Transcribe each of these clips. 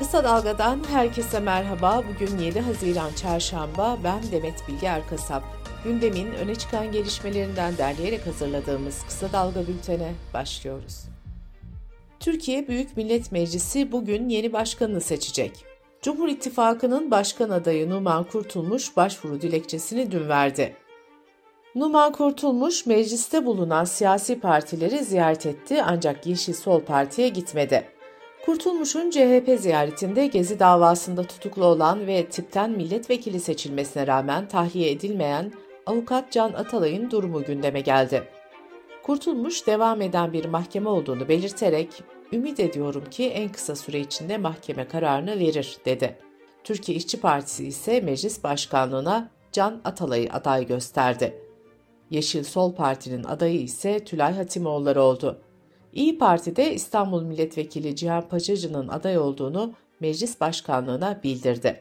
Kısa Dalga'dan herkese merhaba. Bugün 7 Haziran Çarşamba. Ben Demet Bilge Erkasap. Gündemin öne çıkan gelişmelerinden derleyerek hazırladığımız Kısa Dalga bültene başlıyoruz. Türkiye Büyük Millet Meclisi bugün yeni başkanını seçecek. Cumhur İttifakı'nın başkan adayı Numan Kurtulmuş başvuru dilekçesini dün verdi. Numan Kurtulmuş mecliste bulunan siyasi partileri ziyaret etti ancak Yeşil Sol Parti'ye gitmedi. Kurtulmuş'un CHP ziyaretinde Gezi davasında tutuklu olan ve tipten milletvekili seçilmesine rağmen tahliye edilmeyen avukat Can Atalay'ın durumu gündeme geldi. Kurtulmuş devam eden bir mahkeme olduğunu belirterek ümit ediyorum ki en kısa süre içinde mahkeme kararını verir dedi. Türkiye İşçi Partisi ise meclis başkanlığına Can Atalay'ı aday gösterdi. Yeşil Sol Parti'nin adayı ise Tülay Hatimoğulları oldu. İyi Parti'de İstanbul Milletvekili Cihan Paçacı'nın aday olduğunu meclis başkanlığına bildirdi.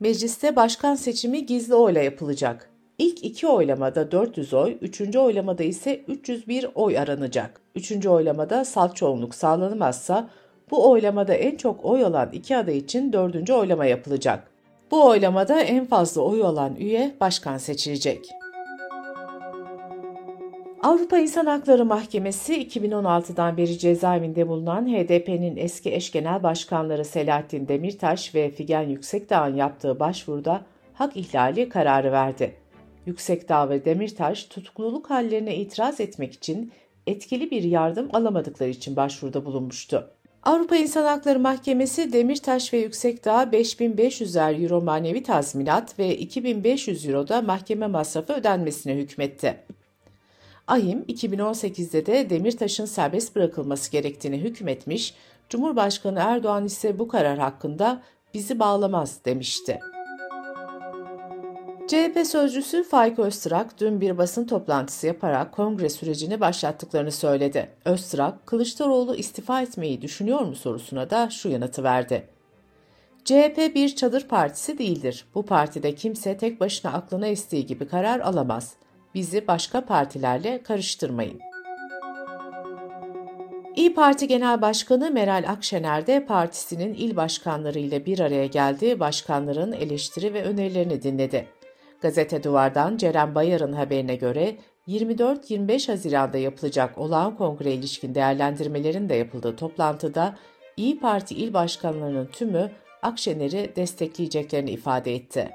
Mecliste başkan seçimi gizli oyla yapılacak. İlk iki oylamada 400 oy, üçüncü oylamada ise 301 oy aranacak. Üçüncü oylamada salt çoğunluk sağlanamazsa bu oylamada en çok oy alan iki aday için dördüncü oylama yapılacak. Bu oylamada en fazla oy alan üye başkan seçilecek. Avrupa İnsan Hakları Mahkemesi 2016'dan beri cezaevinde bulunan HDP'nin eski eş genel başkanları Selahattin Demirtaş ve Figen Yüksekdağ'ın yaptığı başvuruda hak ihlali kararı verdi. Yüksekdağ ve Demirtaş tutukluluk hallerine itiraz etmek için etkili bir yardım alamadıkları için başvuruda bulunmuştu. Avrupa İnsan Hakları Mahkemesi Demirtaş ve Yüksekdağ 5500'er euro manevi tazminat ve 2500 euro da mahkeme masrafı ödenmesine hükmetti. Ahim 2018'de de Demirtaş'ın serbest bırakılması gerektiğini hükmetmiş, Cumhurbaşkanı Erdoğan ise bu karar hakkında bizi bağlamaz demişti. CHP sözcüsü Faik Öztrak dün bir basın toplantısı yaparak kongre sürecini başlattıklarını söyledi. Öztrak, Kılıçdaroğlu istifa etmeyi düşünüyor mu sorusuna da şu yanıtı verdi. CHP bir çadır partisi değildir. Bu partide kimse tek başına aklına estiği gibi karar alamaz. Bizi başka partilerle karıştırmayın. İyi Parti Genel Başkanı Meral Akşener de partisinin il başkanları ile bir araya geldi, başkanların eleştiri ve önerilerini dinledi. Gazete Duvar'dan Ceren Bayar'ın haberine göre 24-25 Haziran'da yapılacak olağan kongre ilişkin değerlendirmelerin de yapıldığı toplantıda İyi Parti il başkanlarının tümü Akşener'i destekleyeceklerini ifade etti.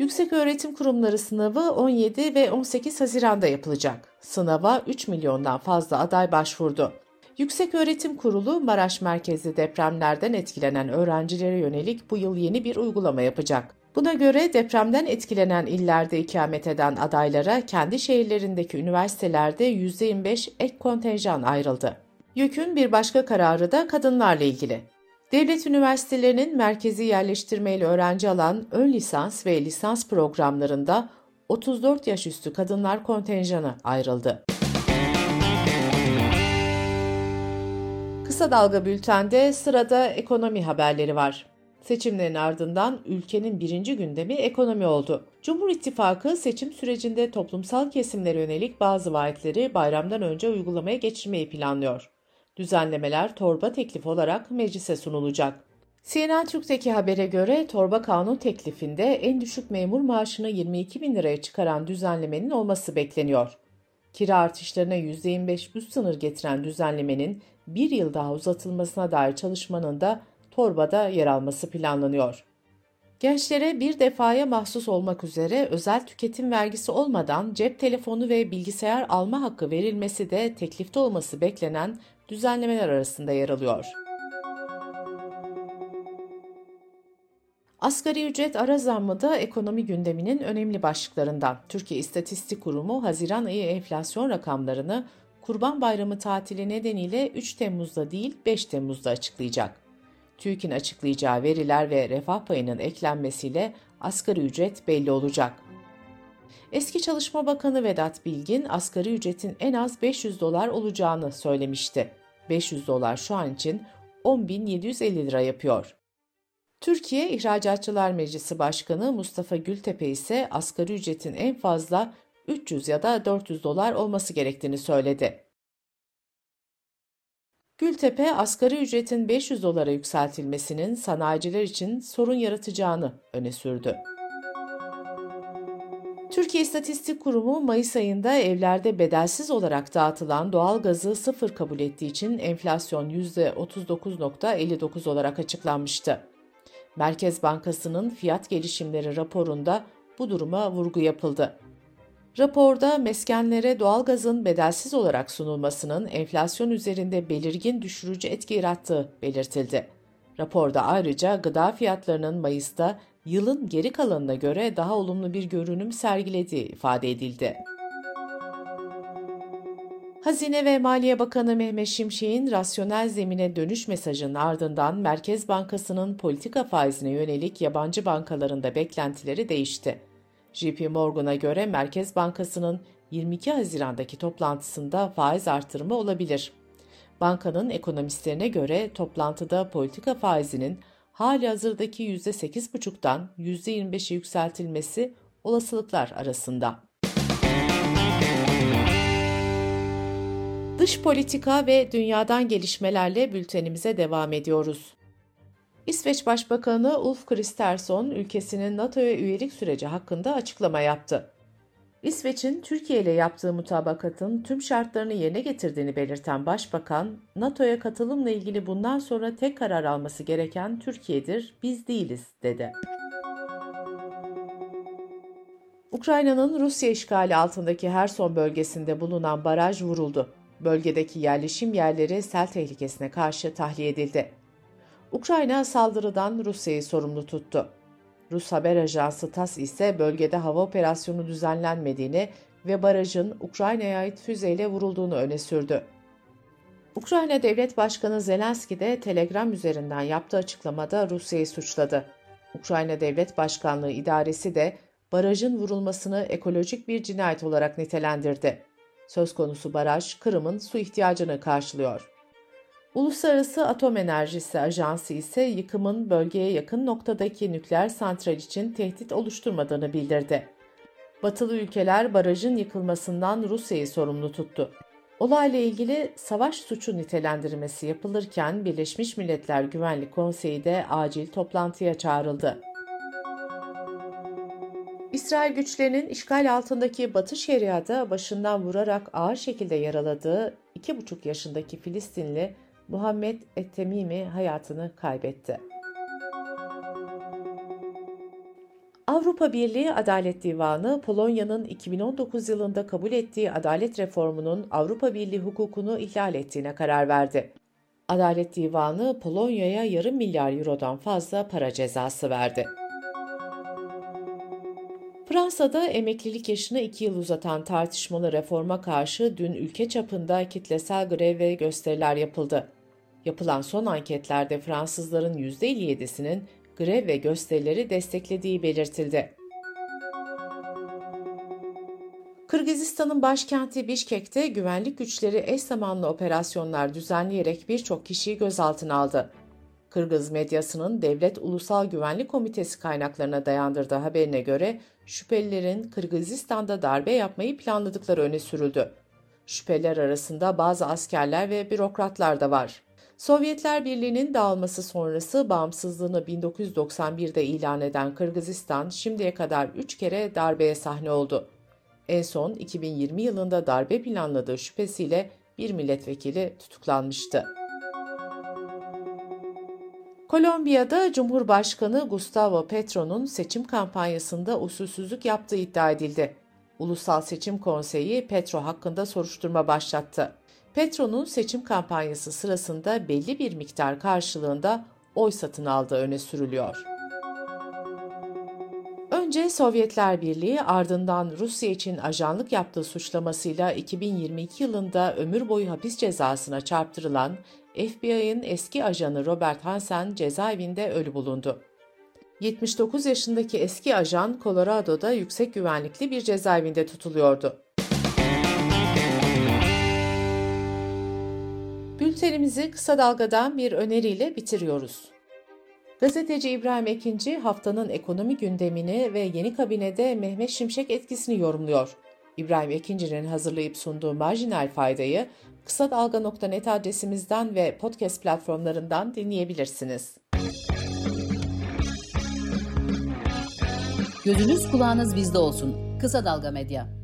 Yüksek Öğretim Kurumları sınavı 17 ve 18 Haziran'da yapılacak. Sınava 3 milyondan fazla aday başvurdu. Yüksek Öğretim Kurulu Maraş merkezli depremlerden etkilenen öğrencilere yönelik bu yıl yeni bir uygulama yapacak. Buna göre depremden etkilenen illerde ikamet eden adaylara kendi şehirlerindeki üniversitelerde %25 ek kontenjan ayrıldı. YÖK'ün bir başka kararı da kadınlarla ilgili. Devlet üniversitelerinin merkezi yerleştirmeyle öğrenci alan ön lisans ve lisans programlarında 34 yaş üstü kadınlar kontenjanı ayrıldı. Kısa Dalga Bülten'de sırada ekonomi haberleri var. Seçimlerin ardından ülkenin birinci gündemi ekonomi oldu. Cumhur İttifakı seçim sürecinde toplumsal kesimlere yönelik bazı vaatleri bayramdan önce uygulamaya geçirmeyi planlıyor. Düzenlemeler torba teklif olarak meclise sunulacak. CNN Türk'teki habere göre torba kanun teklifinde en düşük memur maaşını 22 bin liraya çıkaran düzenlemenin olması bekleniyor. Kira artışlarına %25 üst sınır getiren düzenlemenin bir yıl daha uzatılmasına dair çalışmanın da torbada yer alması planlanıyor. Gençlere bir defaya mahsus olmak üzere özel tüketim vergisi olmadan cep telefonu ve bilgisayar alma hakkı verilmesi de teklifte olması beklenen düzenlemeler arasında yer alıyor. Asgari ücret ara zammı da ekonomi gündeminin önemli başlıklarından. Türkiye İstatistik Kurumu Haziran ayı enflasyon rakamlarını Kurban Bayramı tatili nedeniyle 3 Temmuz'da değil 5 Temmuz'da açıklayacak. TÜİK'in açıklayacağı veriler ve refah payının eklenmesiyle asgari ücret belli olacak. Eski Çalışma Bakanı Vedat Bilgin asgari ücretin en az 500 dolar olacağını söylemişti. 500 dolar şu an için 10.750 lira yapıyor. Türkiye İhracatçılar Meclisi Başkanı Mustafa Gültepe ise asgari ücretin en fazla 300 ya da 400 dolar olması gerektiğini söyledi. Gültepe, asgari ücretin 500 dolara yükseltilmesinin sanayiciler için sorun yaratacağını öne sürdü. Türkiye İstatistik Kurumu Mayıs ayında evlerde bedelsiz olarak dağıtılan doğal gazı sıfır kabul ettiği için enflasyon %39.59 olarak açıklanmıştı. Merkez Bankası'nın fiyat gelişimleri raporunda bu duruma vurgu yapıldı. Raporda meskenlere doğalgazın bedelsiz olarak sunulmasının enflasyon üzerinde belirgin düşürücü etki yarattığı belirtildi. Raporda ayrıca gıda fiyatlarının Mayıs'ta yılın geri kalanına göre daha olumlu bir görünüm sergilediği ifade edildi. Hazine ve Maliye Bakanı Mehmet Şimşek'in rasyonel zemine dönüş mesajının ardından Merkez Bankası'nın politika faizine yönelik yabancı bankalarında beklentileri değişti. JP Morgan'a göre Merkez Bankası'nın 22 Haziran'daki toplantısında faiz artırımı olabilir. Bankanın ekonomistlerine göre toplantıda politika faizinin hali hazırdaki %8,5'tan %25'e yükseltilmesi olasılıklar arasında. Dış politika ve dünyadan gelişmelerle bültenimize devam ediyoruz. İsveç Başbakanı Ulf Kristersson ülkesinin NATO'ya üyelik süreci hakkında açıklama yaptı. İsveç'in Türkiye ile yaptığı mutabakatın tüm şartlarını yerine getirdiğini belirten Başbakan, NATO'ya katılımla ilgili bundan sonra tek karar alması gereken Türkiye'dir, biz değiliz, dedi. Ukrayna'nın Rusya işgali altındaki Herson bölgesinde bulunan baraj vuruldu. Bölgedeki yerleşim yerleri sel tehlikesine karşı tahliye edildi. Ukrayna saldırıdan Rusya'yı sorumlu tuttu. Rus haber ajansı TASS ise bölgede hava operasyonu düzenlenmediğini ve barajın Ukrayna'ya ait füzeyle vurulduğunu öne sürdü. Ukrayna Devlet Başkanı Zelenski de Telegram üzerinden yaptığı açıklamada Rusya'yı suçladı. Ukrayna Devlet Başkanlığı İdaresi de barajın vurulmasını ekolojik bir cinayet olarak nitelendirdi. Söz konusu baraj Kırım'ın su ihtiyacını karşılıyor. Uluslararası Atom Enerjisi Ajansı ise yıkımın bölgeye yakın noktadaki nükleer santral için tehdit oluşturmadığını bildirdi. Batılı ülkeler barajın yıkılmasından Rusya'yı sorumlu tuttu. Olayla ilgili savaş suçu nitelendirmesi yapılırken Birleşmiş Milletler Güvenlik Konseyi de acil toplantıya çağrıldı. İsrail güçlerinin işgal altındaki Batı Şeria'da başından vurarak ağır şekilde yaraladığı 2,5 yaşındaki Filistinli Muhammed Ettemimi hayatını kaybetti. Avrupa Birliği Adalet Divanı, Polonya'nın 2019 yılında kabul ettiği adalet reformunun Avrupa Birliği hukukunu ihlal ettiğine karar verdi. Adalet Divanı, Polonya'ya yarım milyar eurodan fazla para cezası verdi. Fransa'da emeklilik yaşını iki yıl uzatan tartışmalı reforma karşı dün ülke çapında kitlesel grev ve gösteriler yapıldı. Yapılan son anketlerde Fransızların %57'sinin grev ve gösterileri desteklediği belirtildi. Kırgızistan'ın başkenti Bişkek'te güvenlik güçleri eş zamanlı operasyonlar düzenleyerek birçok kişiyi gözaltına aldı. Kırgız medyasının Devlet Ulusal Güvenlik Komitesi kaynaklarına dayandırdığı haberine göre şüphelilerin Kırgızistan'da darbe yapmayı planladıkları öne sürüldü. Şüpheliler arasında bazı askerler ve bürokratlar da var. Sovyetler Birliği'nin dağılması sonrası bağımsızlığını 1991'de ilan eden Kırgızistan şimdiye kadar 3 kere darbeye sahne oldu. En son 2020 yılında darbe planladığı şüphesiyle bir milletvekili tutuklanmıştı. Kolombiya'da Cumhurbaşkanı Gustavo Petro'nun seçim kampanyasında usulsüzlük yaptığı iddia edildi. Ulusal Seçim Konseyi Petro hakkında soruşturma başlattı. Petro'nun seçim kampanyası sırasında belli bir miktar karşılığında oy satın aldığı öne sürülüyor. Önce Sovyetler Birliği ardından Rusya için ajanlık yaptığı suçlamasıyla 2022 yılında ömür boyu hapis cezasına çarptırılan FBI'ın eski ajanı Robert Hansen cezaevinde ölü bulundu. 79 yaşındaki eski ajan Colorado'da yüksek güvenlikli bir cezaevinde tutuluyordu. Bültenimizi kısa dalgadan bir öneriyle bitiriyoruz. Gazeteci İbrahim Ekinci haftanın ekonomi gündemini ve yeni kabinede Mehmet Şimşek etkisini yorumluyor. İbrahim Ekinci'nin hazırlayıp sunduğu marjinal faydayı kısa dalga.net adresimizden ve podcast platformlarından dinleyebilirsiniz. Gözünüz kulağınız bizde olsun. Kısa Dalga Medya.